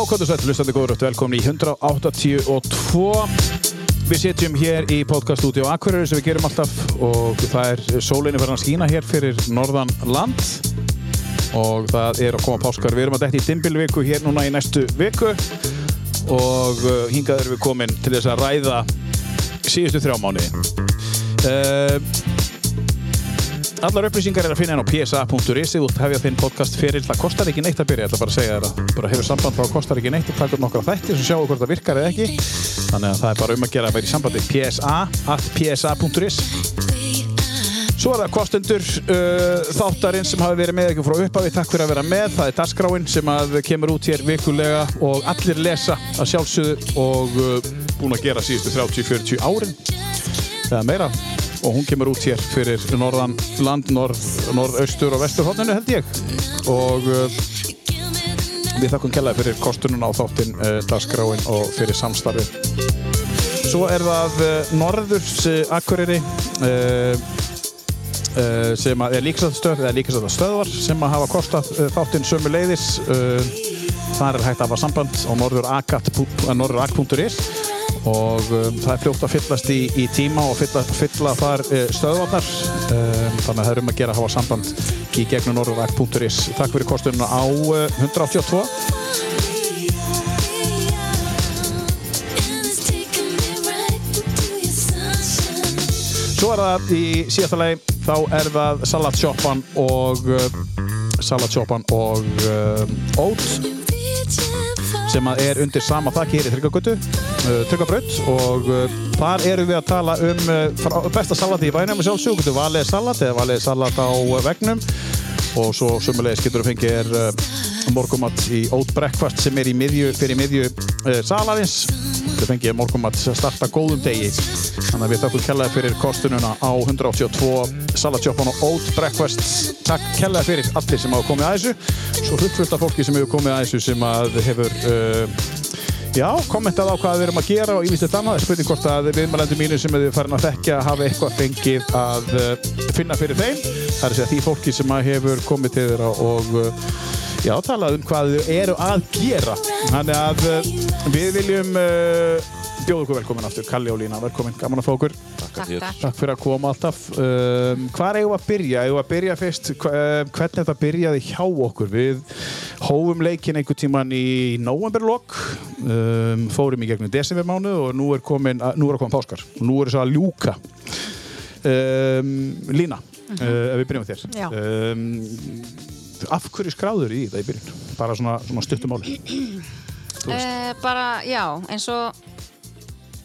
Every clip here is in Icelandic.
Hvað þú sætt, hlustandi góður og velkomin í 182 Við sitjum hér í podcaststúdíu Akureyri sem við gerum alltaf og það er sólinni verðan að skína hér fyrir norðan land. Og það er að koma páskar. Við erum að detti í dimbilviku hér núna í næstu viku. Og uh, hingað erum við komin til þess að ræða síðustu þrjá mánu uh, Allar upplýsingar er að finna henn á psa.is Þú hefði að þinn podcast fyrir Það kostar ekki neitt að byrja, ég ætla bara að segja þér að bara hefur samband þá kostar ekki neitt. Taka upp nokkra þættir sem sjáu hvort það virkar eða ekki. Þannig að það er bara um að gera að vera í sambandi. Psa at psa.is Svo er það kostendur uh, þáttarinn sem hafi verið með ekki frá upphafi. Takk fyrir að vera með, það er dasgráin sem að kemur út hér vikulega og allir lesa að sjálfsögðu og uh, búin að gera síðustu 30-40 árin. Eða meira og hún kemur út hér fyrir norðan land, norð, norðaustur og vesturhóttinu held ég. Og uh, við þakkum kellaði fyrir kostununa á þáttinn uh, dagskráin og fyrir samstarfið. Svo er það uh, norðurs uh, sem er líkastöð eða líkastöðar sem að hafa kostað uh, þáttinn sömu leiðis þar er hægt að hafa samband á norðurak.is og um, það er fljótt að fyllast í, í tíma og fylla, fylla þar uh, stöðvarnar. Um, þannig að það er um að gera að hafa samband í gegnum norðuræk.is Takk fyrir kostununa á uh, 182 Svo er það í síðasta lagi þá er það salatsjoppan og uh, salatsjoppan og uh, oat sem er undir sama þakki hér í Tryggagötu, uh, Tryggabraut og uh, þar erum við að tala um uh, besta salati í bænum og sjálfsög, getur valið salat eða valið salat á vegnum og svo sumulegis getur við fengið morgumatt í Oat Breakfast sem er í miðju, fyrir miðju salarins við fengið morgumatt að starta góðum degi. Þannig að við þakkum kellaði fyrir kostununa á 182 salatjópan og Oat Breakfast. Takk kellaði fyrir allir sem hafa komið að þessu. Svo hlutfullt af fólki sem hefur komið að þessu sem að hefur uh, já, kommentað á hvað við erum að gera og annað, það er spurning hvort að viðmælandi mínu sem hefur farin að þekkja hafa eitthvað fengið að uh, finna fyrir þeim. Það er að því fólki sem að hefur komið til þeirra og uh, já, talað um hvað þau eru að gera. Þannig að uh, við viljum uh, bjóða okkur velkomin aftur. Kalli og Lína, velkomin, gaman að fá okkur. Takk, takk. Takk. Fyrir að koma alltaf. Um, Hvað eigum við að byrja? Við að byrja fyrst hva- um, hvernig þetta byrjaði hjá okkur? Við hófum leikin einhver tíman í novemberlokk um, fórum í gegnum desembermánu og nú er komin, nú er að koma páskar. Og nú er þess að ljúka. Um, Lína, uh, ef við byrjum með þér. Já. um, Af hverju skráður í það í byrjun? Bara svona, svona stuttumáli Eh, bara, já, eins og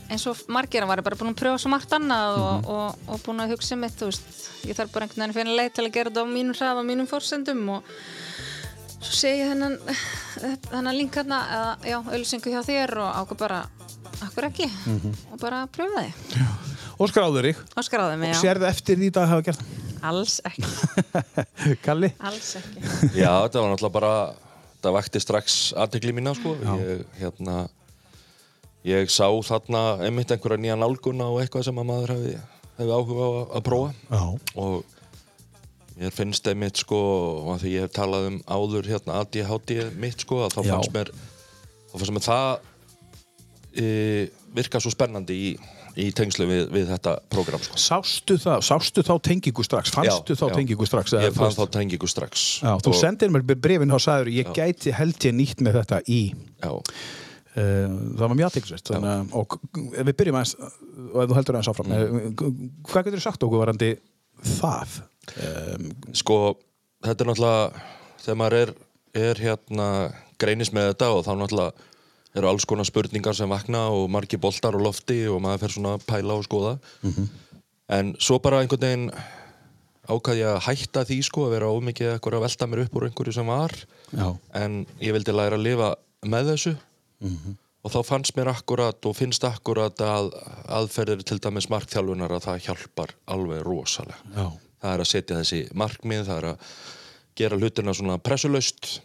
eins og margir að var bara búin að pröfa svo margt annað og, og, og búin að hugsa mitt, þú veist, ég þarf bara einhvern veginn að finna leið til að gera þetta á mínum hrað og mínum fórsendum og svo segi ég þennan þennan link hérna, eða, já, auðlýsingu hjá þér og ákveð bara, akkur ekki? Og bara pröfa þig Og skráður í og skráði mig, já, Sérðu eftir því það hafa gert alls ekki? Kalli? alls ekki Já, þetta var náttúrulega bara, þetta vakti strax aðtegli mína, sko. Ég, hérna, ég sá þarna einmitt einhverja nýja nálguna og eitthvað sem að maður hefði, hefði áhuga á að, prófa. Já Og mér finnst einmitt, sko, og að því ég hef talað um áður hérna ADHD mitt, sko, að þá fannst mér, þá fannst mér það e, virka svo spennandi í, í tengslu við, við þetta prógram, sko. Sástu það, sástu þá tengingu strax? Fannstu Já, þá já. tengingu strax? Ég fann þá tengingu strax. Já, þú Og- sendir mér brefin á sæður ég gæti held ég nýtt með þetta í Já, uh, það var mjög aðtilsvægt og við byrjum aðeins og ef þú heldur aðeins áfram mm. hvað getur þú sagt okkur varandi það? Sko, þetta er náttúrulega þegar maður er, er hérna greinis með þetta og þá náttúrulega eru alls konar spurningar sem vakna og margir boltar á lofti og maður fer svona pæla og skoða. En svo bara einhvern veginn ákvað ég að hætta því sko að vera ómikið eitthvað að velta mér upp úr einhverju sem var. Já, en ég vildi læra að lifa með þessu. Og þá fannst mér akkurat og finnst akkurat að aðferðir til dæmis markþjálfunar að það hjálpar alveg rosalega. Já, það er að setja þessi markmið, það er að gera hlutina svona pressulaust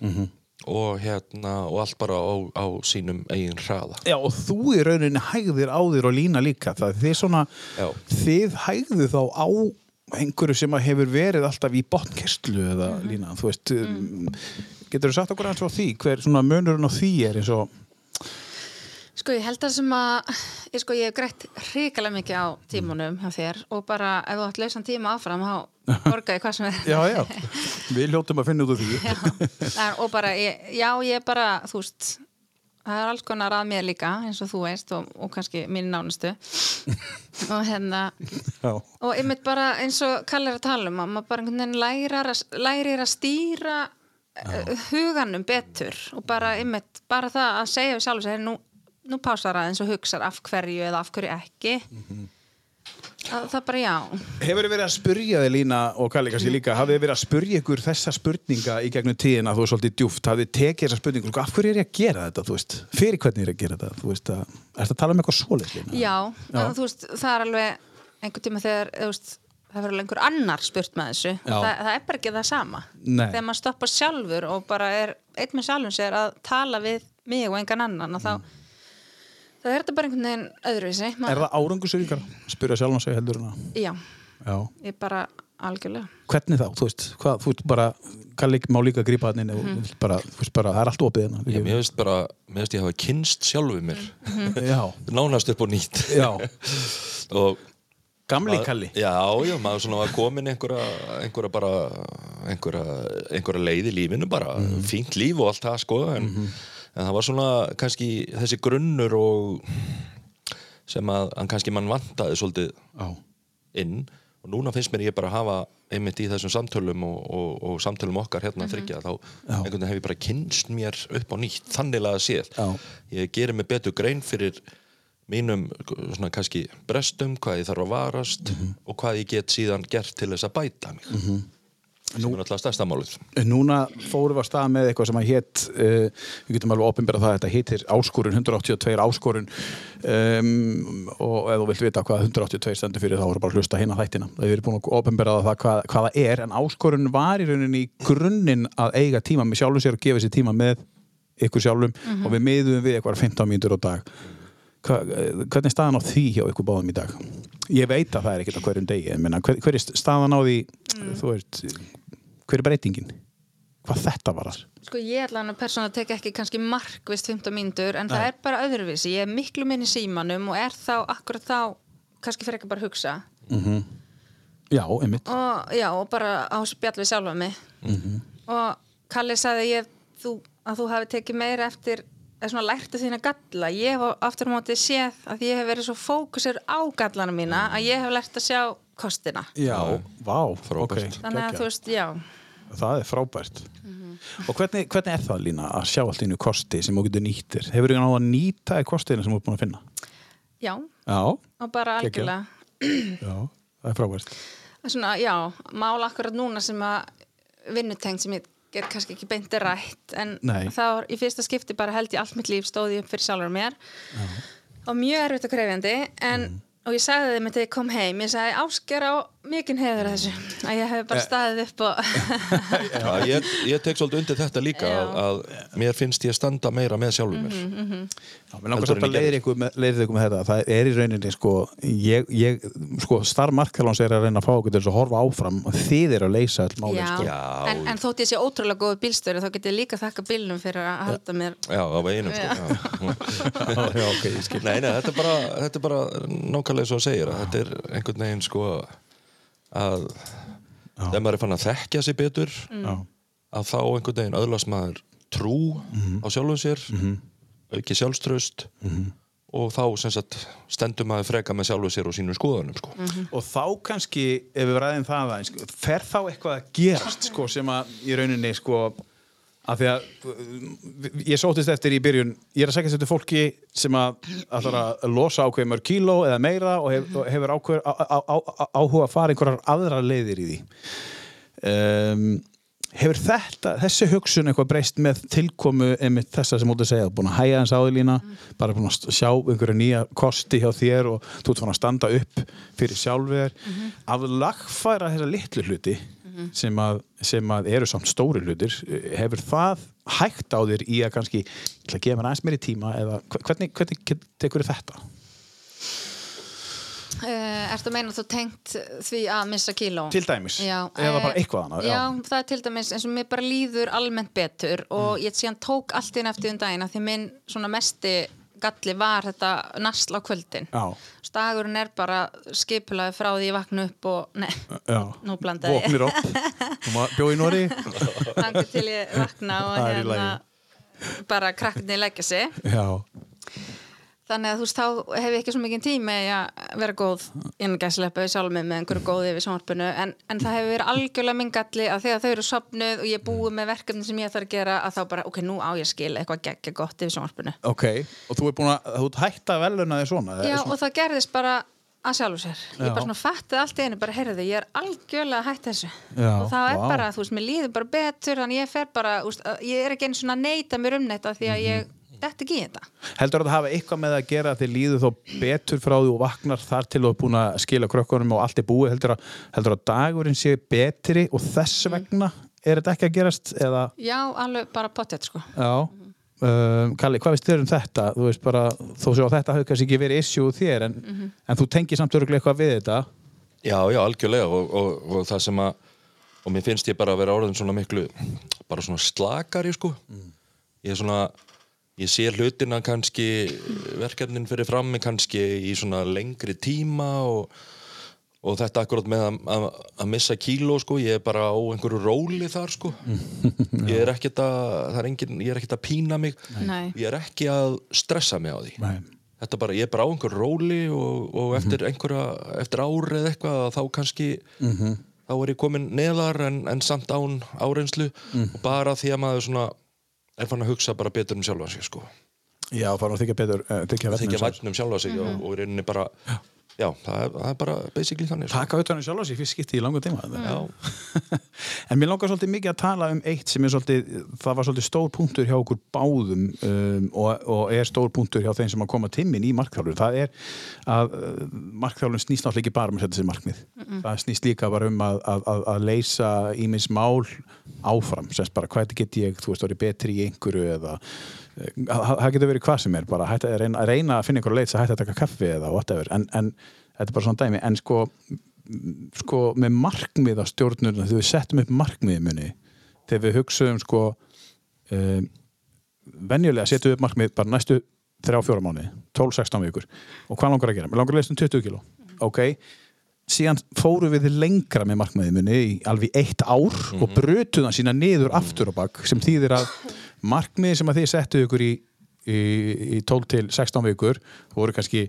og hérna og allt bara á, á sínum eigin hraða. Já og þú í rauninni hægðir á þér og lína líka. Það þið svona, Já. þið hægðu þá á einhverju sem að hefur verið alltaf í botnkestlu eða lína, þú veist um, getur þú sagt okkur eins og því hver svona munurinn á því er eins og Sko ég held að sem að ég, sko, ég hef greitt hrikalega mikið á tímunum hjá þér og bara ef þú ætti lausan tíma áfram þá borga ég hvað sem er. Já, já, við hljóttum að finna út af því. Já, og bara, ég, já ég bara þú veist, það er alls konar að mér líka eins og þú veist og, og kannski mín nánustu. Og hérna já, og einmitt bara eins og kallir að tala um að maður bara einhvern veginn lærir að, lærir að stýra uh, huganum betur og bara einmitt bara það að segja við sjálf sér nú, nú pásar aðeins og hugsar af hverju eða af hverju ekki. Að, það bara já. Hefur þið verið að spurja þig Lína og Kalli kannski líka, hafið þið verið að spurja ykkur þessa spurninga í gegnum tíðina þú er svolítið djúft, hafið þið tekið þessa spurningu sko, af hverju er ég að gera þetta, þú veist, fyrir hvernig er ég að gera þetta, þú veist, að, ertu að tala um eitthvað svoleiðis Lína? já, Já. þú veist, það er alveg einhvern tíma þegar þú veist, það verður alveg einhver annar spurt með þessu. Það, það er bara ekki það sama. Nei. þegar maður stoppar sjálfur og bara er einn með sjálfum sér að tala við mig og engan annan og þá það er þetta bara einhvern veginn öðruvísi. Ma- Er það árangusauðingar? Spyrja sjálfan sig heldur en að já, Já. ég bara algjörlega. Hvernig þá, þú veist, hvað, þú veist bara Kalli má líka grípa hann inn og mm bara, þú veist bara, það er allt opið hérna Ég, mér veist bara, mér veist ég hafa kynst sjálfu mér. Já, nánast upp og nýtt. Já, og gamli Kalli. Já, já, maður svona var komin einhverja, einhverja bara einhverja, einhverja leið í lífinu bara, fínt líf og allt það sko en, en það var svona kannski þessi grunnur og sem að hann kannski mann vantaði svolítið Já, inn. Og núna finnst mér ég bara hafa einmitt í þessum samtölum og, og, og samtölum okkar hérna þryggja þá einhvern veginn hef ég bara kynst mér upp á nýtt þannig að séð. Já. ég gerir mig betur grein fyrir mínum svona kannski brestum hvað ég þarf að varast og hvað ég get síðan gert til þess að bæta mig sem er náttúrulega stærsta málið Núna fórum við að stað með eitthvað sem að hétt, uh, við getum alveg opinberað það, þetta heitir áskorun, 182 áskorun um, og ef þú vilt vita hvað 182 stendur fyrir þá voru bara að hlusta hinn að þættina. Við erum búin að opinberað það hvað, hvað það er, en áskorun var í rauninni í grunninn að eiga tíma með sjálfum sér og gefa sér tíma með ykkur sjálfum og við miðum við eitthvað 15 mínútur á dag. Hva, eh, hvernig er staðan á því hjá ykkur báðum í dag? Ég veit að það er ekkert á hverjum degi, en hver, hver er staðan á því, þú veist, hver er breytingin? Hvað þetta var þar? Sko ég ætla hann að persóna tek ekki kannski markvist 15 mínútur en það er bara öðruvísi, ég er miklu minni símanum og er þá, akkurat þá kannski fyrir ekki bara að hugsa. Já, einmitt. og já, og bara á spjall við sjálfa mig og Kalli sagði ég, þú, að þú hafi tekið meira eftir eða svona lærtu þína galla. Ég hef aftur á móti séð að ég hef verið svo fókusur á gallana mína að ég hef lært að sjá kostina. Já, vá, Frábært. ok, þannig að þú veist, já Það er frábært. Og hvernig, hvernig er það, Lína, að sjá allt innu kosti sem þú getur nýttir? Hefur þú náðu að nýta í kostinu sem þú er búin að finna? já, Já, og bara algjörlega já, það er frábært. svona, já, mál akkurat núna sem að vinnutengt sem ég get kannski ekki beinti rætt en Nei. þá í fyrsta skipti bara held ég allt mitt líf stóði upp fyrir sjálfur mér og mjög erfitt og krefjandi en, Mm. og ég sagði þeim þegar ég kom heim ég sagði ásker á mikinn hefur þessu að ég hef Eh. bara staðið upp og Já, ég, ég tek svolítið undir þetta líka að, að mér finnst ég standa meira með sjálfur mér Já, mér langar svolítið að leiðir ykkur, með, þetta. Það er í rauninni, sko, ég, ég sko, starf markalans er að reyna að fá okkur til að horfa áfram og þið er að leysa all málið, já, sko. Já. En, en þótt ég sé ótrúlega góð bílstöri þá get ég líka þakka bílnum fyrir að halda mér Já, á veginum sko. Já. Já, já, ok, ég skil. Nei, nei, þetta er bara, þetta er bara nákvæmlega svo að segja að þetta er einhvern veginn sko að þegar maður er fann að þekkja sig betur Já. að þá einhvern veginn öðlast maður trú á sjálfum sér auki sjálfströst og þá sagt stendur maður freka með sjálfum sér og sínum skoðunum sko. Og þá kannski, ef við ræðum það aðeins, fer þá eitthvað að gerast sko, sem að í rauninni sko, að því að ég sótist eftir í byrjun ég er að segja þetta fólki sem að ætlar að losa ákveð mörg kíló eða meira og, hef, og hefur ákveð, á, á, á, áhuga að fara einhverjar aðra leiðir í því. Um, hefur þetta þessi hugsun eitthvað breyst með tilkomu einmitt þessa sem út að segja búin að hæja hans áðurlína bara búin að sjá einhverja nýja kosti hjá þér og þú ert fann að standa upp fyrir sjálfur að lagfæra þessa litlu hluti sem, að, sem að eru samt stóri hlutir hefur það hægt á þér í að kannski að gefa mér aðeins meiri tíma eða hve- hvernig, hvernig tekur þetta? Uh, ertu að meina þú tengt því að missa kíló? Til dæmis? Já, Eða eh, bara eitthvað annað, já. Já, það er til dæmis eins og mér bara líður almennt betur og Mm. ég síðan tók allt inn eftir um daginn af því minn svona mesti galli var þetta nasl á kvöldin. Já. Stagurinn er bara skipulaði frá því ég vakna upp og, Já. Nú blandaði ég. Bjóð í Nóri. þannig til ég vakna og hérna bara krakkarnir leggja sig. Já. Þannig að þú veist, þá hef ég ekki svo mikið tíma í að vera góð innan gæslepa við sjálf mig með einhverju góði við sjónvarpinu en, en það hefur verið algjörlega minn galli að þegar þau eru sopnuð og ég búið með verkefni sem ég þarf að gera að þá bara, ok, nú á ég að skila eitthvað geggja gott yfir sjónvarpinu. Ok. Og þú er búin að, þú hægt að veluna þig svona? Já, svona- og það gerðist bara að sjálfu sér. Já. Ég bara svona fattið allt einu, bara heyrðu, ég er algjörlega hætt þessu. Já, og það er vá. bara, þú veist, mér líður bara betur, þannig ég fer bara, að- ég er ekki svona að neita mér um þetta því að ég dett ekki í þetta. Heldur að það hafa eitthvað með að gera að þið líður þó betur frá því og vaknar þar til þú er búin að skila krökkunum og allt er búið heldur að, heldur að dagurinn sé betri og þess Mm. vegna er þetta ekki að gerast eða, Já, alveg bara pottet, sko. já um, Kalli, hvað veist þér um þetta? Þú veist bara, þó séu að þetta hafi kannski ekki verið issue þér en, Mhm. en þú tengir samt örgulega eitthvað við þetta Já, já, algjörlega og, og, og það sem að og mér finnst ég bara að vera orðin svona miklu bara svona slakari sko ég er svona ég sé hlutina kannski verkefnin fyrir frammi kannski í svona lengri tíma og, og þetta akkurat með að, að, að missa kíló sko, ég er bara á einhverju róli þar sko. Ég er ekkert að, það er engin, ég er ekkert að pína mig. Nei. ég er ekki að stressa mig á því. Nei. þetta bara, ég er bara á einhver róli og, og eftir einhverja, eftir árið eitthvað að þá kannski þá er ég komin neðar en, en samt án áreynslu og bara því að maður svona er fann að hugsa bara betur um sjálfa sig sko. Já, fara að þykja betur uh, þykja það þykja vegna vægn um sjálfa sig og, og í rauninni bara já, það er, það er bara basically þannig sko. taka utan um sjálf á sig fyrst skipti í langu tíma já, en mér langar svolítið mikið að tala um eitt sem er svolítið, það var svolítið stór punktur hjá okkur báðum um, og, og er stór punktur hjá þeim sem að koma timmin í markþjálfur, það er að uh, markþjálfun snýst náttúrulega ekki bara um að setja sér markmið, það snýst líka bara um að, að, að, að leysa ímins mál áfram, semst bara hvað get ég, þú veist, orðið betri í einhverju eða það það getur verið hvað sem er bara að, reyna, að reyna að finna einhverju leið sem hætta að taka kaffi eða whatever, en, en þetta er bara svona dæmi, en sko sko með markmið á stjórnurna þegar við settum upp markmiði muni þegar við hugsaum sko um, venjulega setjum við upp markmið bara næstu þrjá fjóra mánuði 12-16 vikur. Og hvað langar að gera? Mér langar að lesa um 20 kíló. Ok, síðan fórum við lengra með markmiði muni í alveg eitt ár og brutum það sína niður aftur og bakk sem þýðir að markmiði sem að þið settu ykkur í, í, í 12 til 16 vikur voru kannski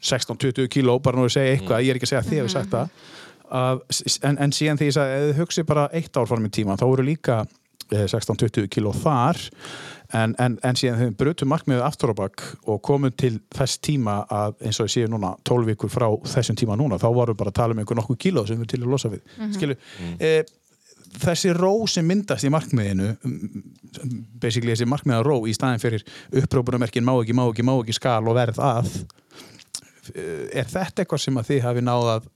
16-20 kíló, bara nú að segja eitthvað, ég er ekki að segja að þið hefur sagt það. Að, en, en síðan því sagði, ef þið hugsi bara eitt ár fram í tíma, þá voru líka 16-20 kíló þar. En, en, en síðan við brutum markmiðið aftur á bakk og komum til þess tíma að eins og ég séu núna 12 vikur frá þessum tíma núna, þá varum við bara að tala um einhver nokkuð kíló sem við til að losa við. Mm skilu, eh, þessi ró sem myndast í markmiðinu mm, basically þessi markmiða ró í staðin fyrir upprópunamerkin má ekki, má ekki, má ekki skal og verð að er þetta eitthvað sem að þið hafi náð að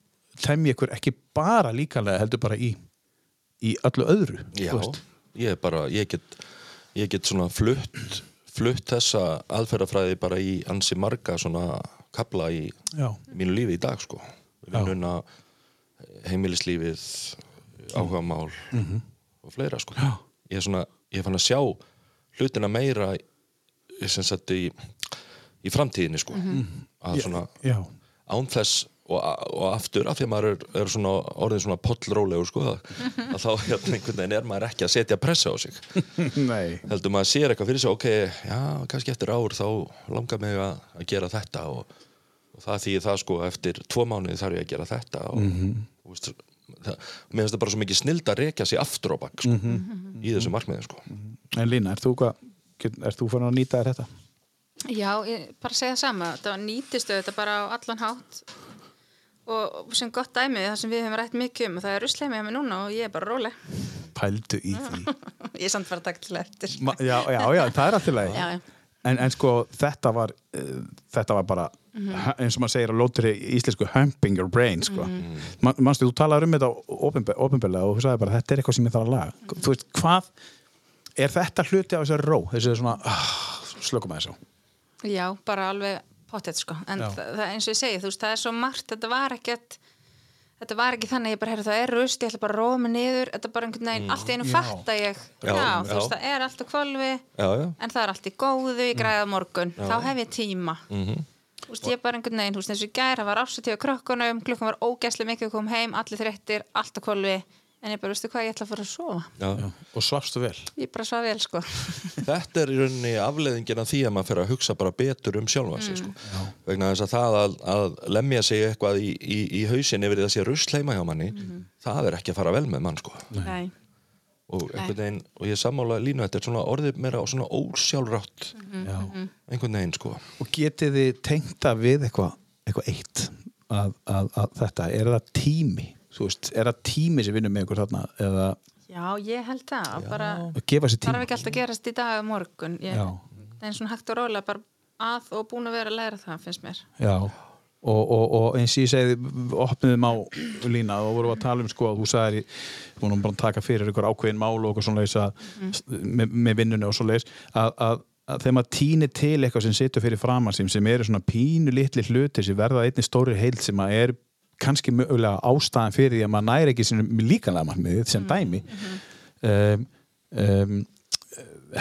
temja ykkur ekki bara líkanlega heldur bara í, í öllu öðru já. þú veist? Ég er bara, ég get ég get svona flutt flutt þessa aðferðafræði bara í ansi marga svona kapla í Já. mínu lífi í dag sko. Vinnuna, heimilislífið áhugamál og fleira sko. Ég er svona, ég fann að sjá hlutina meira í- í, í framtíðinni sko. Að svona Já. Og, og aftur af því að maður er, er svona orðin svona pollrólegur sko að, að þá hérna einhvern veginn er maður ekki að setja pressa á sig Nei heldur maður sér eitthvað fyrir sig ok, já, kannski eftir ár þá langar mig að, að gera þetta og, og það þýðir það sko eftir tvo mánuði þarf ég að gera þetta og, Mhm. og veist, það, mér finnst það bara svo mikið snild að rekja sig aftur á bakk sko, Mhm. í þessu markmiði sko En Lína, ert þú, þú farin að nýta þér þetta? Já, ég bara segja það sama það nýtistu þetta bara á allan hátt og sem gott dæmi það sem við höfum rætt mikið um og það er ruslega með mig núna og ég er bara róleg. Pældu í því. Ég er samt taka til eftir. Já, já, já, það er já. en, en sko, þetta var uh, þetta var bara eins og maður segir að lótur í íslensku humping your brain sko. Man, manstu, þú talaður um þetta ofinbeglega og þú sagði bara þetta er eitthvað sem ég þarf að laga. Þú veist, hvað er þetta hluti af þessari ró? Þessi svona, ah, slökum að þessu. Já, bara alveg pottet sko. En Já. það, eins og ég segi, þú veist, það er svo margt þetta var ekkert þetta var ekki þannig, ég bara, heyrðu, það er rust ég ætla bara að róa mig niður, þetta er bara einhvern veginn allt í einu Já. fatta ég, Já, já, þú já. veist, það er allt á já, já, en það er allt í góðu, ég græða morgun. Þá hef ég tíma. Mhm, þú veist, ég bara einhvern veginn, þú veist, eins og í gær það var ásatíð á krökkunum, klukkan var ógæslega mikið kom heim, allir þreyttir, allt á kvolfi en ég bara, veistu hvað, ég ætla að fara að sofa. Já. og svafstu vel. Ég bara svaf vel, sko. Þetta er í rauninni afleðingin af því að maður fer að hugsa bara betur um sjálfa sig sko. vegna þess að það að, að lemja sig eitthvað í, í, í hausin yfir því að sé rusl heima hjá manni það er ekki að fara vel með mann sko. Nei. og einhvern veginn, og ég sammála línu þetta er svona orðið meira og svona ósjálfrátt Já. einhvern veginn sko. Og getið þið tengta við eitthvað eitthva eitt að, að, að þetta, er það tími þú veist, er það tími sem vinnur með ykkur þarna eða já, ég held það, bara að gefa sér þarf ekki alltaf að gerast í dag og morgun. Ég, það er svona hægt og rólega bara að og búin að vera að læra það, finnst mér. Já, og, og, og eins og ég segi opniðum á lína og vorum að tala um sko að þú vorum bara að taka fyrir ykkur ákveðin mál og okkur svona leys að með, með vinnunni og svo leys að, að, að þegar maður týnir til eitthvað sem situr fyrir framan sem, sem eru svona pínu litli hluti sem verða einni stóri heild sem að er kannski mögulega ástæðan fyrir því að maður næri ekki líkanlega markmiðið sem dæmi. um, um,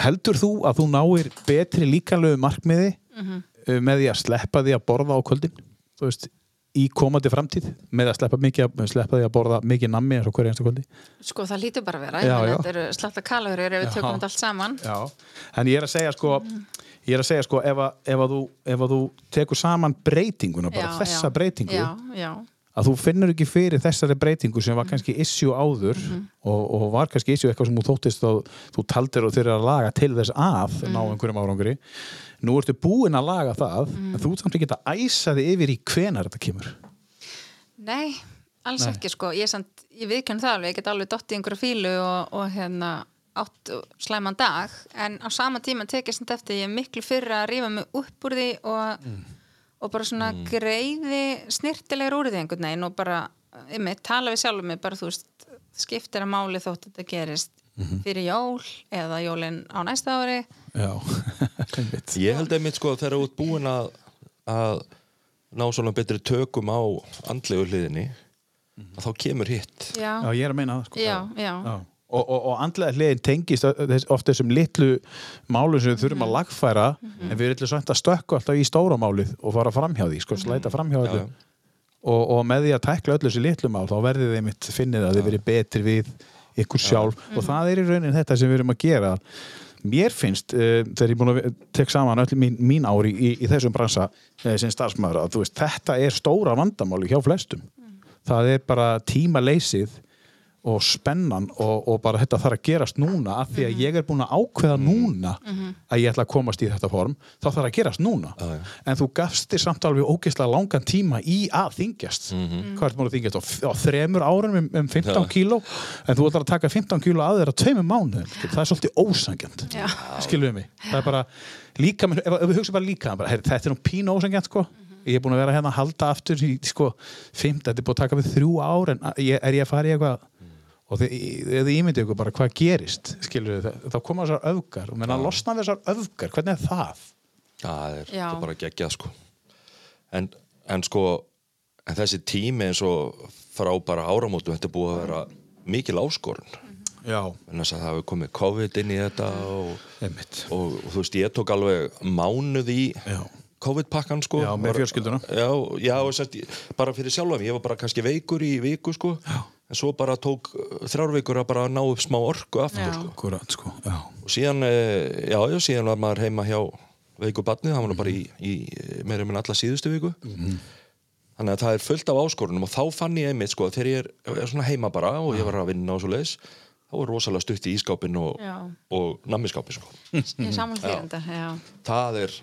heldur þú að þú náir betri líkanlegu markmiði uh, með því að sleppa því að borða á kvöldin? Þú veist, í komandi framtíð með að sleppa, mikið, sleppa því að borða mikið nammi eins og hverja einstu kvöldi? Sko það lítur bara vera, Já, já. þetta eru slatta kalorur ef við tökum þetta allt saman. Já, en ég er að segja sko ég er að segja sko ef að, ef að, þú, ef að þú tekur saman breytinguna bara þessa breytingu já, já, að þú finnur ekki fyrir þessari breytingu sem var kannski issue áður og, og var kannski issue eitthvað sem þú þóttist að þú taldir og þeirra að laga til þess að ná einhverjum árangri. Nú ertu búin að laga það. En þú samt ekki að æsa þig yfir í hvenar þetta kemur. Nei alls Nei. ekki sko, ég, ég viðkjörn það alveg, ég get alveg dott í einhverju fílu og, og hérna átt slæman dag. En á sama tíma tekið samt eftir ég miklu fyrir að rífa mig upp úr því og, og bara svona greiði snirtilegur úr því einhvern veginn og bara, einmitt, tala við sjálfum mig bara þú veist, skiptir að máli þótt þetta gerist fyrir jól eða jólin á næsta ári. Já, einmitt. Ég held einmitt sko þegar þú ert búin að, að ná svona betri tökum á andlegu hliðinni að þá kemur hitt. Já, Já, ég er að meina það sko. Já, já, Já. Og, og, og andlega hliðin tengist þess- oft þessum litlu málum sem við þurfum Mhm. að lagfæra en við erum svæmt að stökka alltaf í stóra málið og fara framhjá því, sko, slæta framhjá Já, öllu. já. og, og með því að tækla öllu þessi litlu mál þá verðið þeim mitt finnið að þið verið betri við ykkur sjálf. Mhm. og það er í raunin þetta sem við erum að gera. Mér finnst, uh, þegar ég er búin að ve- tek saman öll mín, mín ári í, í þessum bransa uh, sem starfsmaður að þú veist, þetta er stóra vandamáli hjá flestum. Það er bara tímaleysið og spennan og, og bara þetta þarf að gerast núna af því að ég er búin að ákveða núna að ég ætla að komast í þetta form þá þarf að gerast núna. Já, já. en þú gafst þér samt alveg ógeðslega langan tíma í að þingjast hvað er búin að þingjast á, þremur árum um, um 15 Já. kíló? En þú ætlar að taka 15 kíló að þér á tveimur mánuðum. Það er svolítið ósangjant Já. skilum við mig? Það er bara líka, ef, ef við hugsa bara líka bara, her, þetta er nú pínu ósangjant sko. Ég er búin að vera hérna að halda aftur í sko, fimt, þetta er búin að taka við þrjú ár en er ég að fara í eitthvað og þið, þið þið ímyndið ykkur bara hvað gerist skilur við, þá koma þessar öfgar og menna að losna við þessar öfgar, hvernig er það? það er, Já. það er bara geggjað sko en, en sko en þessi tími eins og frá bara áramótu, þetta er búið að vera mikil áskorun Já, en þess að það hefur komið COVID inn í þetta og, einmitt og, og þú veist, ég tók alveg mánuð í Já. COVID-pakkan sko Já, með fjölskylduna. Já, já og sett, bara fyrir sjálfa mig, ég var bara kannski veikur í viku sko já. En svo bara tók uh, þrjár vikur að bara ná upp smá orku aftur Já. sko. Akkurat, sko, og síðan, eh, já, já, síðan var maður heima hjá veiku barni, það var nú bara í, í meira minn alla síðustu viku. Þannig að það er fullt af áskorunum og þá fann ég einmitt, sko, þegar ég er, er svona heima bara og ég var að vinna og svo leiðis þá er rosalega stutt í ískápin og, og nammiskápin, sko. Það er,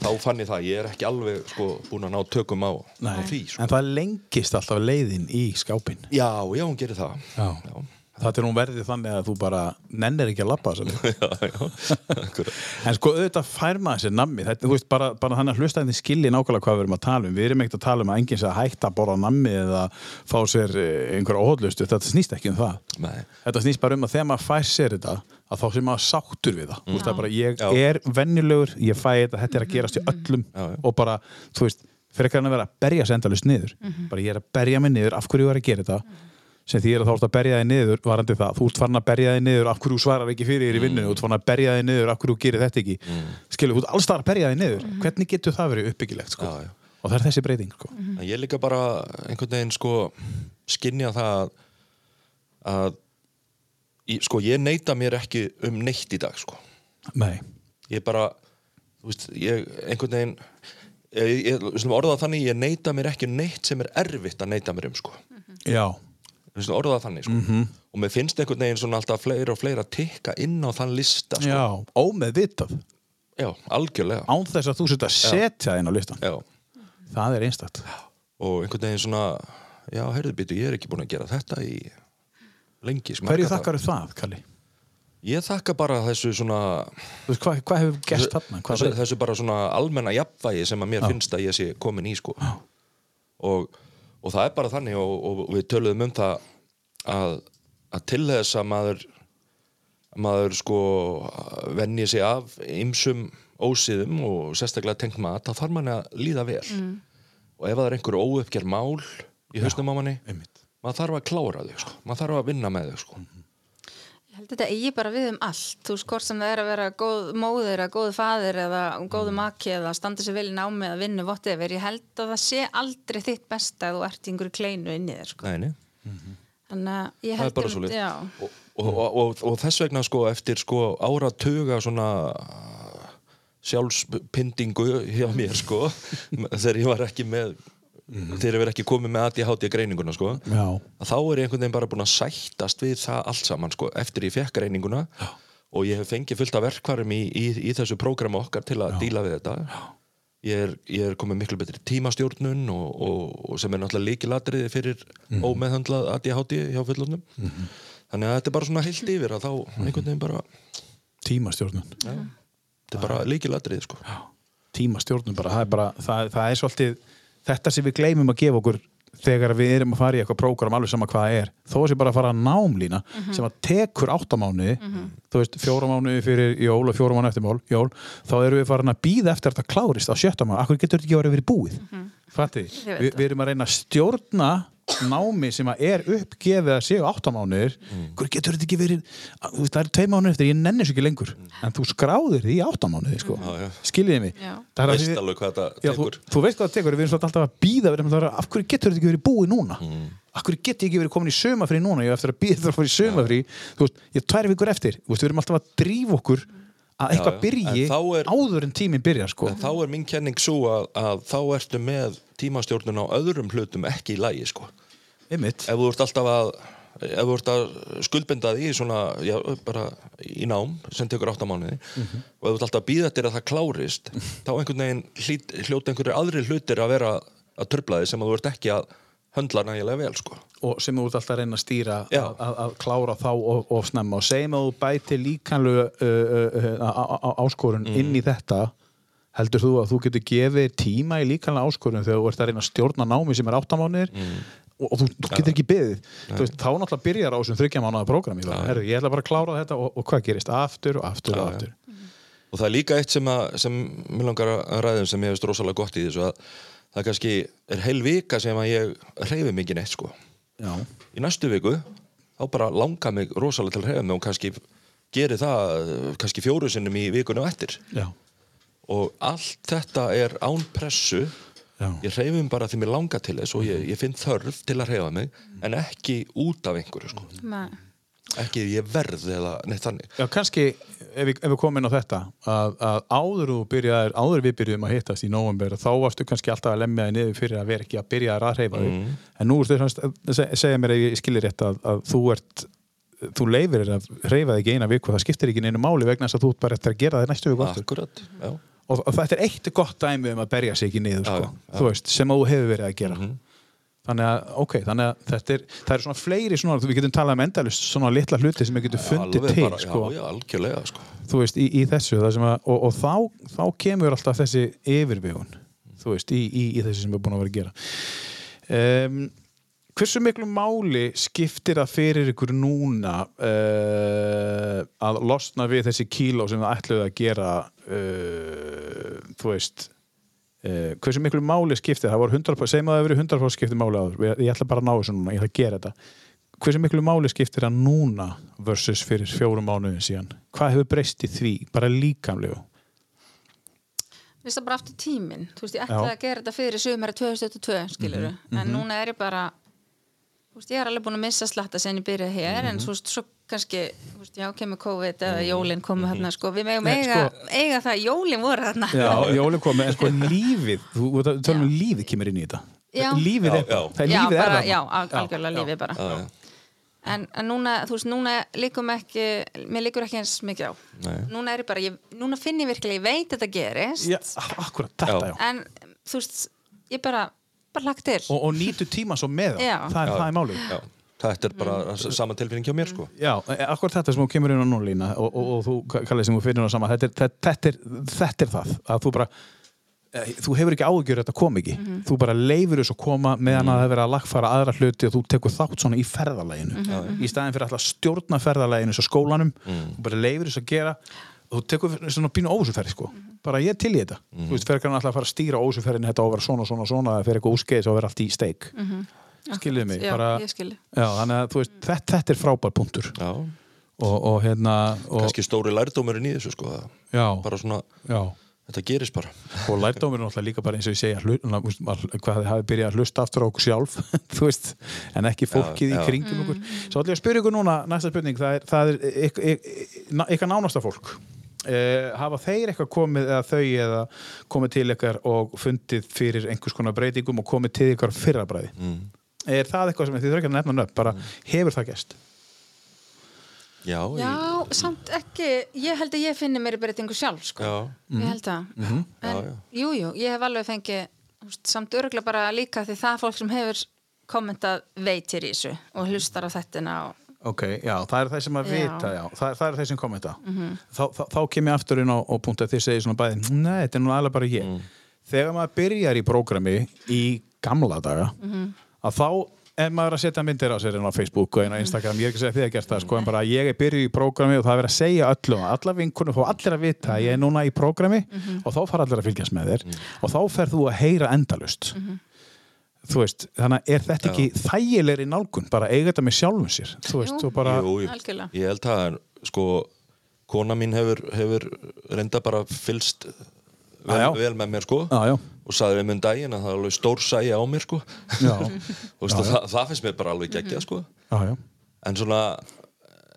þá fann ég það ég er ekki alveg, sko, búin að ná tökum á, á því, sko. En það lengist alltaf leiðin í skápin já, já, hún gerir það. Já. já. Það er nú verðið þannig að þú bara nennir ekki að labba þess akkurat. En sko auðvitað fær maður sér nammi þetta, þú veist, bara, bara þannig að hlusta þetta skilji nákvæmlega hvað við erum að tala um, við erum ekkert að tala um að enginn sé að hætta að borða nammi eða fá sér eh, einhver óhaldlustu, þetta snýst ekki um það Nei. þetta snýst bara um að þegar maður fær sér þetta að þá sem maður sáttur við það mm. veist, það bara, ég Já. er venjulegur, ég fæ þetta þetta er að gerast í öllum Já, já. og bara, þú veist, fyrir ekki að vera að berja sig endalust niður, bara ég er að berja mig niður af hverju ég er að gera þetta sem því er að þá ert að berja þig niður varandi það, þú ert farin að berja þig niður af hverju þú svarar ekki fyrir þér í vinnunni, þú ert farin að berja þig niður af hverju þú gerir þetta ekki? Mm. skilur, þú ert alls þar að berja þig niður. Hvernig getur það verið uppbyggilegt sko? Já, já. og það er þessi breyting sko. En ég líka bara einhvern veginn sko skinja það að, að í, sko ég neita mér ekki um neitt í dag sko. Nei, ég bara þú veist, ég einhvern veginn ég, ég, við slum orða það þannig, ég neita mér ekki um neitt sem er erfitt að neita mér um sko. Já, við slum orða það þannig sko Mhm. og mér finnst einhvern veginn svona alltaf fleira og fleira tikka inn á þann lista sko. já ómeðvitað, já, algjörlega án þess að þú setja að setja þinn á listan, já. það er einstakt og einhvern veginn svona já, heyrðu býtu, ég er ekki búin að gera þetta í lengi sko. hverju þakkar það, Kalli? ég þakka bara þessu svona hvað, hvað hefur gerst þarna? Þessu, þessu bara svona almenna jafnvægi sem að mér finnst að ég sé komin í sko og, og það er bara þannig og, og við töluðum um það að, að til þess að maður maður sko venji sig af ymsum ósýðum og sérstaklega tengt mat þá þarf manni að líða vel og ef það er einhver óuppgerð mál í hausnum á manni Einmitt. maður þarf að klára þau sko. maður þarf að vinna með þau sko. Ég held þetta eigi bara við um allt, þú hvort sem það er að vera góð móðir eða góð faðir eða góðu maki eða standa sér vel í námi eða vinnu whatever, ég held að það sé aldrei þitt besta að þú ert í einhverju kleinu inni þér sko. Nei, nei. Þannig að ég það held er bara um- og, og, og, og þess vegna sko eftir sko áratuga svona sjálfspindingu hjá mér sko þegar ég var ekki með þegar ég verið ekki komið með ADHD greininguna sko Já, að þá er ég einhvern veginn bara búin að sættast við það allt saman sko eftir ég fekk greininguna. Já. og ég hef fengið fullt af verkvarum í, í, í þessu prógrami okkar til að díla við þetta. Ég er, ég er komið miklu betri tímastjórnun og, og, og sem er náttúrulega líkilatriði fyrir ómeðhandlað ADHD hjá fullornum þannig að þetta er bara svona heilt yfir að þá einhvern veginn bara tímastjórnun. Þetta er bara líkilatriði sko. Tímastjórnun bara, það er bara það, það er svolítið, þetta sem við gleymum að gefa okkur þegar við erum að fara í eitthvað prógram alveg sama hvað það er, þó sé bara að fara að námlína sem að tekur áttamánuði þú veist, fjóramánuði fyrir jól og fjóramánuði eftir mál, jól, þá erum við farin að býða eftir að þetta klárist á sjötta mánuði. Akkur getur þetta ekki verið verið búið? Mm veit við, það. við erum að reyna að stjórna námi sem að er uppgefið að séu áttamánuðir hver getur þetta ekki verið þú það er tvei mánuði eftir, ég nenni svo ekki lengur. En þú skráðir því í áttamánuði sko. Já, já. skiljiði mig. Það er að veist alveg hvað þetta Já, þú, tekur. þú veist hvað það tekur, við erum svolítið alltaf að býða að, af hverju getur þetta ekki verið búið núna? Mm. af hverju getur ég ekki verið komin í sömafrí núna? Ég er eftir að býða þetta að fara í sömafrí þú veist, ég er tvær vikur eftir, þú veist, við erum alltaf að drífa okkur að eitthvað byrji En er- áður en tíminn byrjar sko. en þá er mín kenning svo að, að þá ertu með tímastjórnun á öðrum hlutum ekki í lagi sko ef þú ert alltaf að ef þú ert að skuldbinda því svona, já, bara í nám sem tekur áttamánuði Mhm. og ef þú ert alltaf að býða eftir að það klárist þá einhvern veginn hljóta einhverju aðri hlutir að vera að tröfla þig sem að þú ert ekki að höndla nægilega vel sko. og sem þú ert alltaf að reyna að stýra að, klára þá og, og snemma. Og segjum að þú bæti líkanlu uh, uh, áskorun Mm. inn í þetta heldur þú að þú getur gefið tíma í líkanlega áskorun þegar þú ert að reyna að stjórna námi sem er áttamánuðir Mm. og, og þú, þú getur ekki veist, þá náttúrulega byrjar á þessum þryggja mánuða prógrami. Herru, ég ætla bara að klára þetta og, og hvað gerist? Aftur og aftur og aftur. Og það er líka eitt sem, að, sem mér langar að ræðum sem ég hefist rosalega gott í þessu að það kannski er heil vika sem að ég reyfi mikið neitt sko já, í næstu viku þá bara langar mig rosalega til að reyfa mig og kannski geri það kannski fjóru sinnum í vikunum eftir já, og allt þetta er án pressu já. ég reyfum bara því mér langar til þess og ég, ég finn þörf til að reyfa mig en ekki út af einhverju sko. Nei. Ekki ég verð eða neitt þannig Já, kannski ef við, ef við komum inn á þetta að, að áður byrjaðir, áður við byrjuðum að hittast í november þá varstu kannski alltaf að lemja þig niður fyrir að vera ekki að byrja að reyfa þig Mm. en nú segja mér að ég skilir rétt að, að þú ert þú leifir þér að reyfa þig eina viku það skiptir ekki neinu máli vegna þess að þú ert bara eftir að gera það næstu viku akkurat, og, og þetta er eitt gott dæmi um að berja sig ekki niður sko, já, já. veist, sem þú hefur verið að gera Mhm. Þannig að, ok, þannig að þetta er það er svona fleiri svona, við getum talað um endalust svona litla hluti sem við getum fundið til bara, sko, Já, já, algjörlega sko. þú veist, í, í þessu að, og, og þá, þá kemur alltaf þessi yfirvegun, þú veist, í, í, í þessu sem erum búin að vera að gera um, hversu miklu máli skiptir það fyrir ykkur núna uh, að losna við þessi kíló sem það ætluðu að gera uh, þú veist uh, hversu miklu máli skiptir það voru 100%, segjum að það hefur verið 100% skiptir máli áður ég, ætla bara að ná þessu núna, ég ætla að gera þetta. Hversu miklu máli skiptir það núna versus fyrir fjórum mánuðin síðan? Hvað hefur breyst í því, bara líkamlegu? Mér finnst það bara aftur tíminn. Þú veist, ég ætlaði að gera þetta fyrir sumari 2022, skilur Mhm, en núna er ég bara veist, ég er alveg búin að missa slatta sen ég byrjaði hér Mhm. en þú veist, svo kannski þú veist, já, kemur COVID eða jólin komu þarna sko, við megum Nei, eiga, sko- eiga það, jólin voru þarna Já, Jóli komið, en sko lífið þú, tölum um lífið kemur inn í þetta Já. lífið Já, er, já. það er já, lífið bara, er já, þarna. al- algjörlega lífið bara Já, já. en, en núna, þú veist, núna líkum ekki mér líkur ekki eins mikið á Nei. núna er ég bara, ég, núna finn ég virkilega ég veit þetta gerist já, akkurat, þetta já, Já. en þú veist, ég bara bara lagt til Og, og nýtu tíma svo með það Já. það er, það er málið. Þetta er Mm. bara s- sama tilfinning hjá mér sko. Já, e- akkurat þetta sem þú kemur inn á núlína og, og, og þú, Kallið, sem þú finnir á sama þetta er, þetta, þetta, er, þetta er það að þú bara eh, þú hefur ekki áhugjur þetta kom ekki Mhm. þú bara leifur þess að koma meðan að það verið að lagfæra aðra hluti og þú tekur þátt svona í ferðalæginu Mhm. í staðin fyrir að stjórna ferðalæginu svo skólanum, þú bara leifur þess að gera og þú tekur svona pínu ósuferði sko. Bara ég er til í þetta. Þú veist, fer ekki alltaf að fara að stýra ósuferðinu þetta á að vera svona, svona, svona, það fer eitthvað úskeið og vera allt í steik. Skiljiði mig? Mhm. já, bara, já, þannig að þú veist, þetta, þetta er frábær punktur. Já. og, og hérna og, Kannski stóri lærdómurinn í þessu sko. já, Bara svona, já. þetta gerist bara. Og lærdómur er náttúrulega líka bara eins og ég segja hvað þið hafi byrjað að hlusta aftur á okkur sjálf þú veist, en ekki fólkið Já, í kringum okkur. Svo ætlum ég að spyrja ykkur núna, næsta spurning það er, það er yk, yk, yk, ykkar nánasta fólk Uh, hafa þeir eitthvað komið eða þau eða komið til ykkar og fundið fyrir einhvers konar breytingum og komið til ykkar fyrrabræði mm. er það eitthvað sem þið þurfa ekki að nefna nöfn bara hefur það gæst Já, Já, samt ekki, ég held að ég finni mér breytingu sjálf, sko. Já. Ég held það. En, Já, já. jú, jú, ég hef alveg fengið, samt örgulega bara líka því það fólk sem hefur kommentað veitir í þessu og hlustar á þettina og Ok, já, það er þeir sem að Já. Mhm. vita, já, það, það er þeir sem kommenta. Þá, þá, þá kem ég aftur inn á, á punkt að þið segir svona bæði, nei, þetta er nú alveg bara ég. Þegar maður byrjar í prógrami í gamla daga, Mhm. að þá er maður að setja myndir á sér inn á Facebook og inn á Instagram, ég er ekki að segja þið að gert það, sko, en bara ég er byrjuð í prógrami og það er verið að segja öllum, alla vinkunum fá allir að vita að ég er núna í prógrami Mhm. og þá fara allir að fylgjast með þér og þá ferð þú að heyra endalust. Mhm. Þú veist, þannig að er þetta ekki þægilegri nálgun, bara eiga þetta með sjálfum sér, þú veist, og bara... Jú. Algjörlega. Ég held það, en sko kona mín hefur, hefur reynda bara fylst vel, Já, já. vel með mér sko Já, já, og saði við mun daginn að það er alveg stór sæja á mér sko já, Þú veist, og það, það finnst mér bara alveg geggjað sko já, já. en svona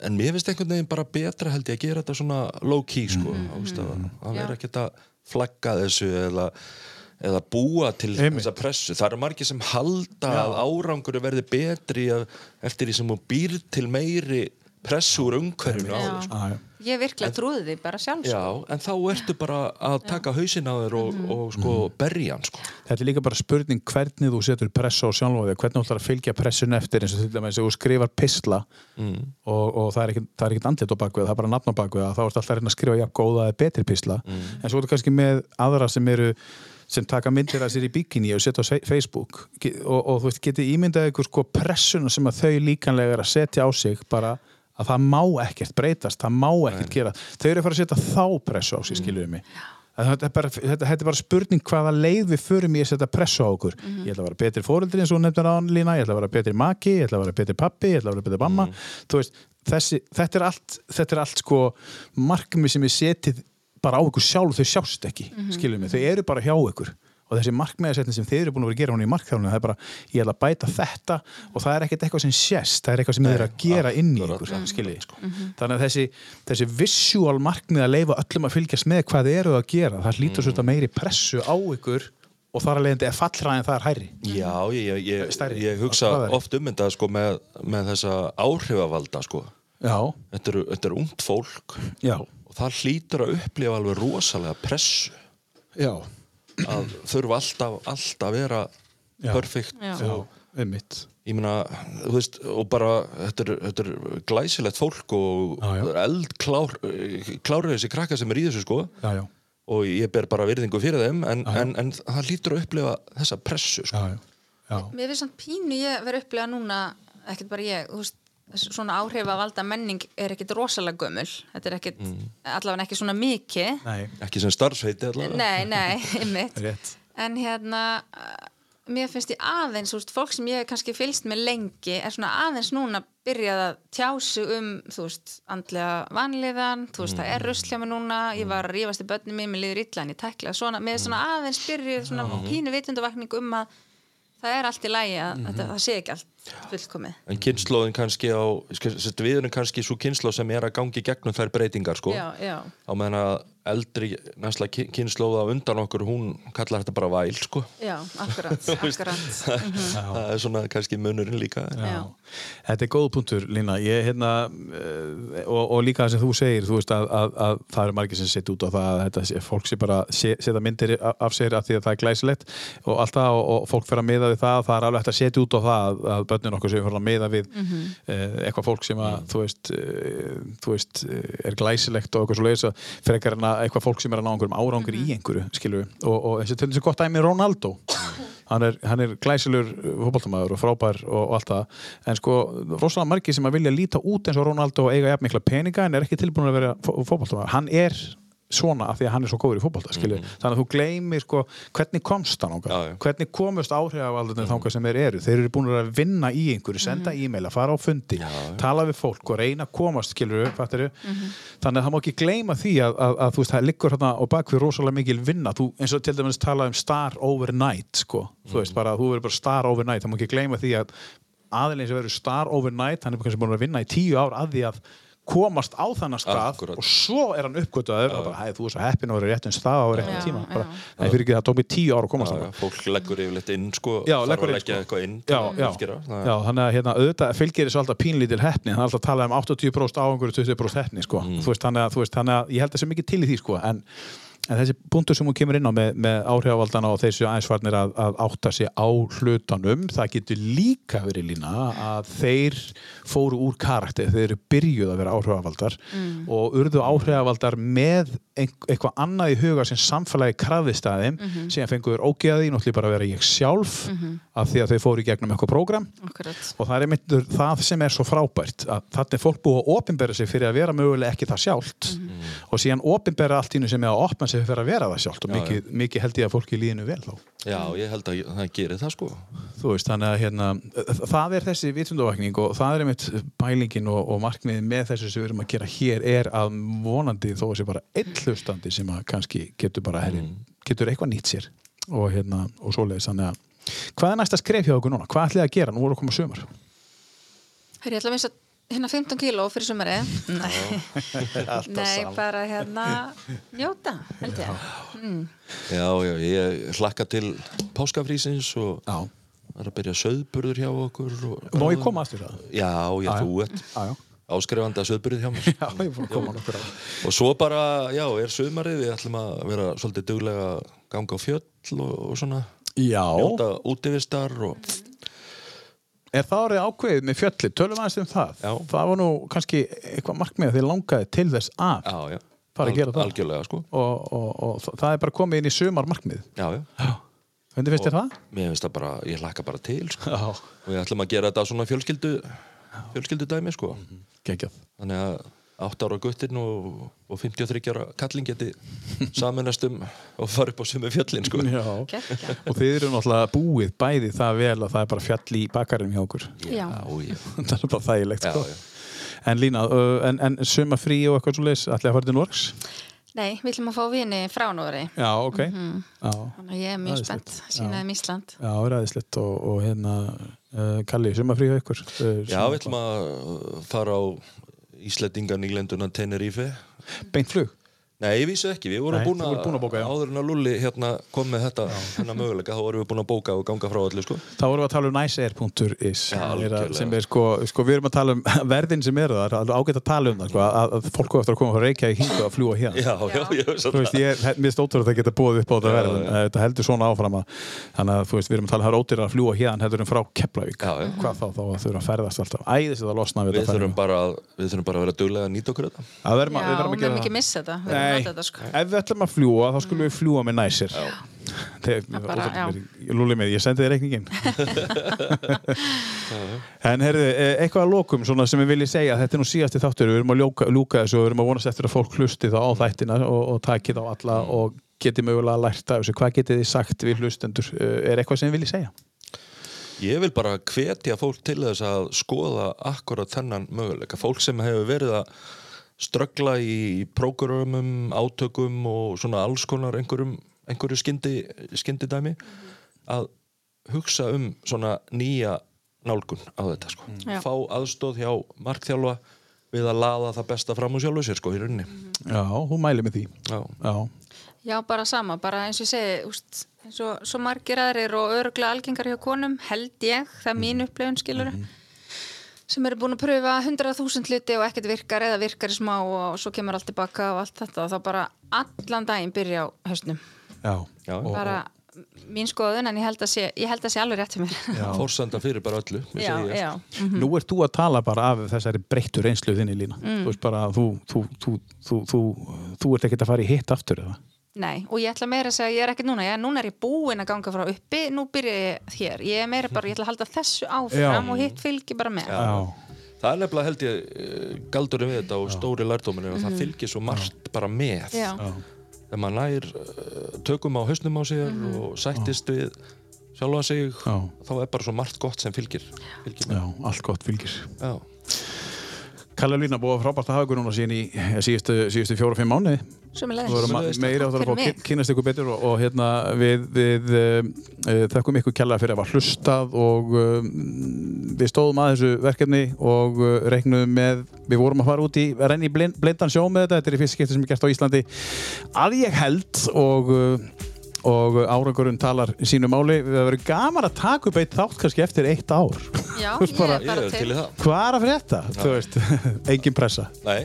en mér finnst einhvern veginn bara betra held ég að gera þetta svona low key sko mm veist, að, að vera ekkert að flagga þessu eða, eða búa til Einmitt. þessa pressu það eru margir sem halda að árangur verði betri af, eftir því sem hún býr til meiri pressu úr umhverfinu Já. sko. Já, já. ég virkilega trúði því bara sjálf, sko. Já, en þá ertu bara að taka hausinn á þér og, og sko berja hann sko. Þetta er líka bara spurning hvernig þú setur pressu á sjálf þig, hvernig þú ætlar að fylgja pressun eftir eins og til dæmis ef þú skrifar pisla og, og það er ekkert- er andlit á bakvið, það er bara nafn á bakvið þá ertu alltaf að reyna að skrifa jafn góða eða betri pisla en svo ertu kannski með aðra sem eru sem taka myndir að sér í bikini og setja á Facebook. Og, og þú veist, getið ímyndað ykkur sko pressuna sem að þau líkanlega er að setja á sig bara að það má ekkert breytast, það má ekkert gera þau eru að fara að setja þá pressu á sig, skiljuðu mig. Að Þetta er, bara, þetta, þetta er bara spurning hvaða leið við förum í að setja pressu á okkur. Ég ætla að vera betri fóreldri eins og nefnir á lína ég ætla að vera betri maki, ég ætla að vera betri pappi ég ætla að vera betri mamma. Þú veist, þessi, þetta, er allt, þetta er allt sko markmið sem ég setið bara á ykkur sjálf þau sjást ekki, mm mig, þau eru bara hjá ykkur. Og þessi markmiðasetning sem þið eru búin að vera að gera hún í markþjálfuna, það er bara, ég ætla að bæta þetta og það er ekkert eitthvað sem sést það er eitthvað sem þið eru að gera inn í ykkur skiljið, þannig að þessi þessi visual markmið að leifa öllum að fylgjast með hvað þið eru að gera, það hlýtur mm. meiri pressu á ykkur og þar að leiðandi er fallræðin það er hærri. Já, ég, ég, ég, Stærri. ég hugsa oft um þetta sko með, með þessa áhrifavalda sko. Þetta er, þetta er ungt fólk. Já, og það hlýtur að upplifa alveg rosalega pressu já að þurfa alltaf, alltaf að vera Já. perfekt Já. og, einmitt ég meina, þú veist, og bara þetta er, þetta er glæsilegt fólk og Já, já. eldklár klárið þessi krakka sem er í þessu sko já, já, og ég ber bara virðingu fyrir þeim en, en, en það lítur að upplifa þessa pressu sko. já, já, já. Mér finnst samt pínu ég verið upplega núna ekkert bara ég, þú veist svona áhrif að valda menning er ekkert rosalega gömul. Þetta er ekkert, allavega ekki svona mikið. Nei, ekki sem starfsveiti allavega. Nei, nei, einmitt. Rétt. En hérna uh, mér finnst ég aðeins, þú veist, fólk sem ég hef kannski fylgst með lengi er svona aðeins núna byrjað að tjásu um þú veist, andlega vanliðan þú veist, það er rusl hjá mig núna ég var að rífast í börnum mér, mér liður illa en ég tækla svona, mér er svona aðeins byrjuð svona pínu vitundavakning um að það er allt í lægi að þetta, það sé ekki allt fullkomið. En kynnslóðin kannski á við erum kannski svo kynnslóð sem er að gangi gegnum þær breytingar sko. Já, já, á meðan að eldri næsla kynnslóða undan okkur hún kallar þetta bara væl sko. Já, akkurat, akkurat. Það er svona kannski munurinn líka. Já. Þetta er góð punktur, Lína. Ég, hérna, uh, og, og líka það sem þú segir þú veist að, að, að það eru margir sem setja út á það að þetta sé, fólk sé bara setja myndir af sér af því að það er glæsilegt og allt það og, og fólk fer að miða við það það er alveg hægt að setja út á það að, að börnin okkur séu fyrir að miða við Mhm. uh, eitthvað fólk sem að þú veist, uh, þú veist uh, er glæsilegt og eitthvað svo leiðis frekar en að eitthvað fólk sem er að ná einhverjum árangur Mhm. í einhverju skilur við og, og og til þessi gott dæmi Ronaldo hann er, hann er glæsilegur fótballtamaður og frábær og, og allt það en sko, rosalega margir sem að vilja líta út eins og Ronaldo og eiga jafn mikla peninga en er ekki tilbúin að vera fótballtamaður hann er svona af því að hann er svo góður í fótbolta skilur, þannig að þú gleymir sko hvernig komst hann Já, já. hvernig komust áhrifavaldunir þangað sem þeir eru, þeir eru búin að vinna í einhverju, senda e-maila, fara á fundi tala við fólk og reyna að komast skilur, fattir þannig að það má ekki gleyma því að, að, að þú veist, það liggur hérna og bakvið rosalega mikil vinna, þú eins og til dæmis talað um star overnight, sko. Þú veist, bara, þú verður bara star overnight, það má ekki gleyma því að aðeins sem verður star overnight hann er kannski búin að vinna í tíu ár að því að komast á þannig stað Akkúrat. og svo er hann uppgötaður og bara, hæ, þú er svo heppin að vera rétt um stað á réttum Já, tíma bara, já. nei, fyrir ekki það tók mig tíu ár að komast Já, þangað. já, fólk leggur yfirleitt inn sko, Já, þarf leggur að inn, leggja sko. eitthvað inn já, að já. Það þannig að hérna, auðvitað fylgir þessu alltaf pínlítil heppni það er alltaf að tala um 80% áhengur og 20% heppni sko. þú veist, þannig að, þannig að ég held að það sé mikið til í því sko, en, en þessi punktur sem hún kemur inn á með, með áhrifavaldana og þessu aðeinsvarnir að, að átta sig á hlutanum það getur líka verið lína að þeir fóru úr karakter þeir eru byrjuð að vera áhrifavaldar og urðu áhrifavaldar með eitthvað annað í huga sem samfélagi krafðist að þeim. Síðan fenguður ógeði, náttúrulega bara að vera ég sjálf af því að þau fóru í gegnum eitthvað prógram. Og það er einmitt það sem er svo frábært að þannig er fólk búið að opinbera sig fyrir að vera mögulega ekki það sjálft. Og síðan sig fyrir að vera það sjálft og Já, mikið, mikið held ég að fólki líðinu vel þá. Já, ég held að það gerir það sko. Þú veist, þannig að hérna, það er þessi vitundavakning og það er einmitt bælingin og, og markmiðin með þessu sem við erum að gera hér er að vonandi þó að sé bara einn hlustandi sem að kannski getur bara herri, getur eitthvað nýtt sér og hérna, og svoleiðis, þannig að hvað er næsta skref hjá okkur núna? Hvað ætlið að gera? Nú voru að koma sumar. Herri, ég ætla að hérna 15 kíló fyrir sumari Nei, Nei bara hérna njóta, held ég. Já, já, ég hlakka til páskafrísins og Já. er að byrja söðburður hjá okkur og, Má ég koma aftur það? Já, já, Já, þú ert áskrifandi að söðburður hjá mér. Já, ég búin að koma nokkur á. Og svo bara, já, er söðmarið við ætlum að vera svolítið duglega ganga á fjöll og, og svona. Já. njóta útivistar og Er það árið ákveðið með fjalli? Tölum aðeins um það. Já. Það var nú kannski eitthvað markmið að þið langaði til þess að Já, já Fara að gera það. Algjörlega, sko og, og, og það er bara komið inn í sumar markmið. Já, já Hvernig finnst þér það? Mér finnst það bara, ég hlakka bara til sko. Og við ætlum að gera þetta svona fjölskyldu fjölskyldu dæmi sko. Gengjað. þannig að 8 ára guttin og, og 53 ára kallin geti samanast um og fara upp á sumu fjöllin sko. Og þið eru náttúrulega búið bæði það vel að það er bara fjall í bakarinn hjá okkur. Já. já, það er bara þægilegt, já, sko. já. En Lína, uh, en, en sumar frí og eitthvað svo leiðis, ætlaði að fara til Norgs? Nei, við ætlum að fá vini frá Nóri Já, ok. Þannig að ég er mjög Æðislegt. spennt sínaði um Ísland Já, ræðislegt og, og hérna, uh, Kalli, sumar frí hjá ykkur? Já, við ætlum að fara á Íslandinga nýlenduna Tenerife Beint flug? Nei, ég vísu ekki, við vorum Nei, búin voru búin að bóka, já. áður en að Lulli hérna, kom með þetta hennar möguleika, þá vorum við búin að bóka og ganga frá öllu sko. Þá vorum við að tala um niceair.is Já, sem er sko, sko, við erum að tala um verðin sem eru það, það er ágætt að tala um það sko, að, að fólk á eftir að koma frá Reykjavík hinga og fljúa hérna Já, já, ég veist Þú veist, ég, mér er stóttur að það geta búið upp á þetta Já, verð en já. þetta heldur svona áfram að þannig að þú veist, við erum að tala um það er ódýrar að að að að við Við að- við að að að að, við við að við að Nei, þetta sko ef við ætlum að fljúa þá skulum við fljúa með næsir. Lúli með, ég sendi þér reikningin En heyrðu, eh, eitthvað að lokum svona sem við viljum segja, þetta er nú síðasti þáttur við erum að ljóka, lúka þessu og við erum að vonast eftir að fólk hlusti þá á þættina og, og taki þá alla og geti mögulega lært af þessu, hvað getið þið sagt við hlustendur, Eh, er eitthvað sem þið viljið segja? Ég vil bara hvetja fólk til þess að skoða akkurat þennan möguleika. Fólk sem hefur verið að ströggla í prógramum, átökum og svona alls konar einhverjum, einhverju skyndi, skyndi dæmi að hugsa um svona nýja nálgun á þetta sko. Já. Fá aðstóð hjá markþjálfa við að laða það besta fram úr sjálfu sér sko í rauninni. Já, hún mæli með því Já. Já, Já, bara sama, bara eins og ég segi úst, eins og svo margir aðrir og öruglega algengar hjá konum, held ég það er mín upplifun skilur sem eru búin að pröfa 100.000 hluti og ekkert virkar eða virkar í smá og svo kemur allt tilbaka og allt þetta og þá bara allan daginn byrja á hausnum já, Já. Og- bara mín skoðun en ég held að sé, ég held að sé alveg rétt fyrir mér Já. Fórsenda fyrir bara öllu. já, segi ég. já. Nú ert þú að tala bara af þessari breyttu reynslu þinni lína Þú veist bara að þú, þú, þú, þú, þú, þú ert ekkert að fara í hitt aftur eða Nei, og ég ætla meira að segja, ég er ekkert núna, ég, núna er ég búin að ganga frá uppi, nú byrja ég hér, ég er meira bara, ég ætla að halda þessu áfram Já. og hitt fylgir bara með. Já, Það er nefnilega held ég eh, galdurinn við þetta og stóri lærdóminu og það fylgir svo margt bara með. Já, Þegar maður nær uh, tökum á hausnum á sér og sættist við sjálfa sig, Já. þá er bara svo margt gott sem fylgir. fylgir já, allt gott fylgir Já. Kalle Lína búið frábært að hafa ykkur núna síðan í eh, síðustu, fjóra-fimm mánuði. Sem er Þú voru Sömuleiðis, meiri áttur að fá mig. kyn- kynnast ykkur betur og, og hérna við, við uh, uh, þakkum ykkur kjalla fyrir að var hlustað og uh, við stóðum að þessu verkefni og uh, reiknum með, við vorum að fara út í að blind, blindan sjó með þetta, þetta er í fyrst skipti sem er gert á Íslandi. Að ég held og og árangurinn talar sínu máli. Við verðum gaman að taka upp eitt þátt kannski eftir eitt ár. Já, veist ég bara- er bara til í það. hvað er að fyrir þetta? Þú veist, engin pressa. Nei,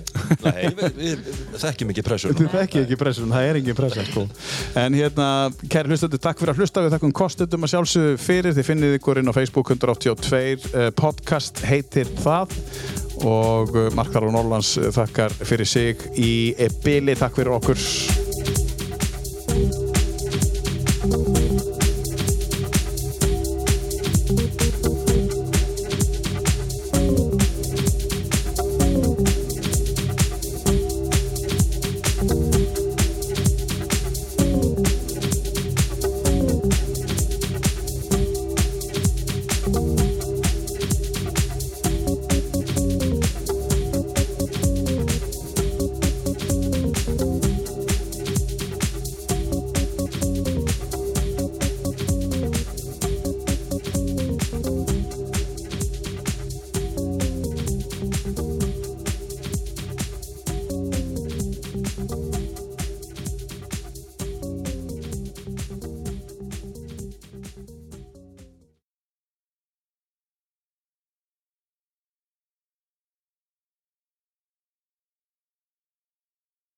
nei við, við, við þekkjum ekki pressur. Þú þekki ekki pressun, það er engin pressa sko. En hérna, kæri hlustendur, takk fyrir að hlusta. Við þakkum kostendum að sjálfsögðu fyrir. Þið finnið ykkur inn á Facebook 182 uh, Podcast heitir það. Og uh, Markar og Norlands uh, þakkar fyrir sig í bili Takk fyrir okkur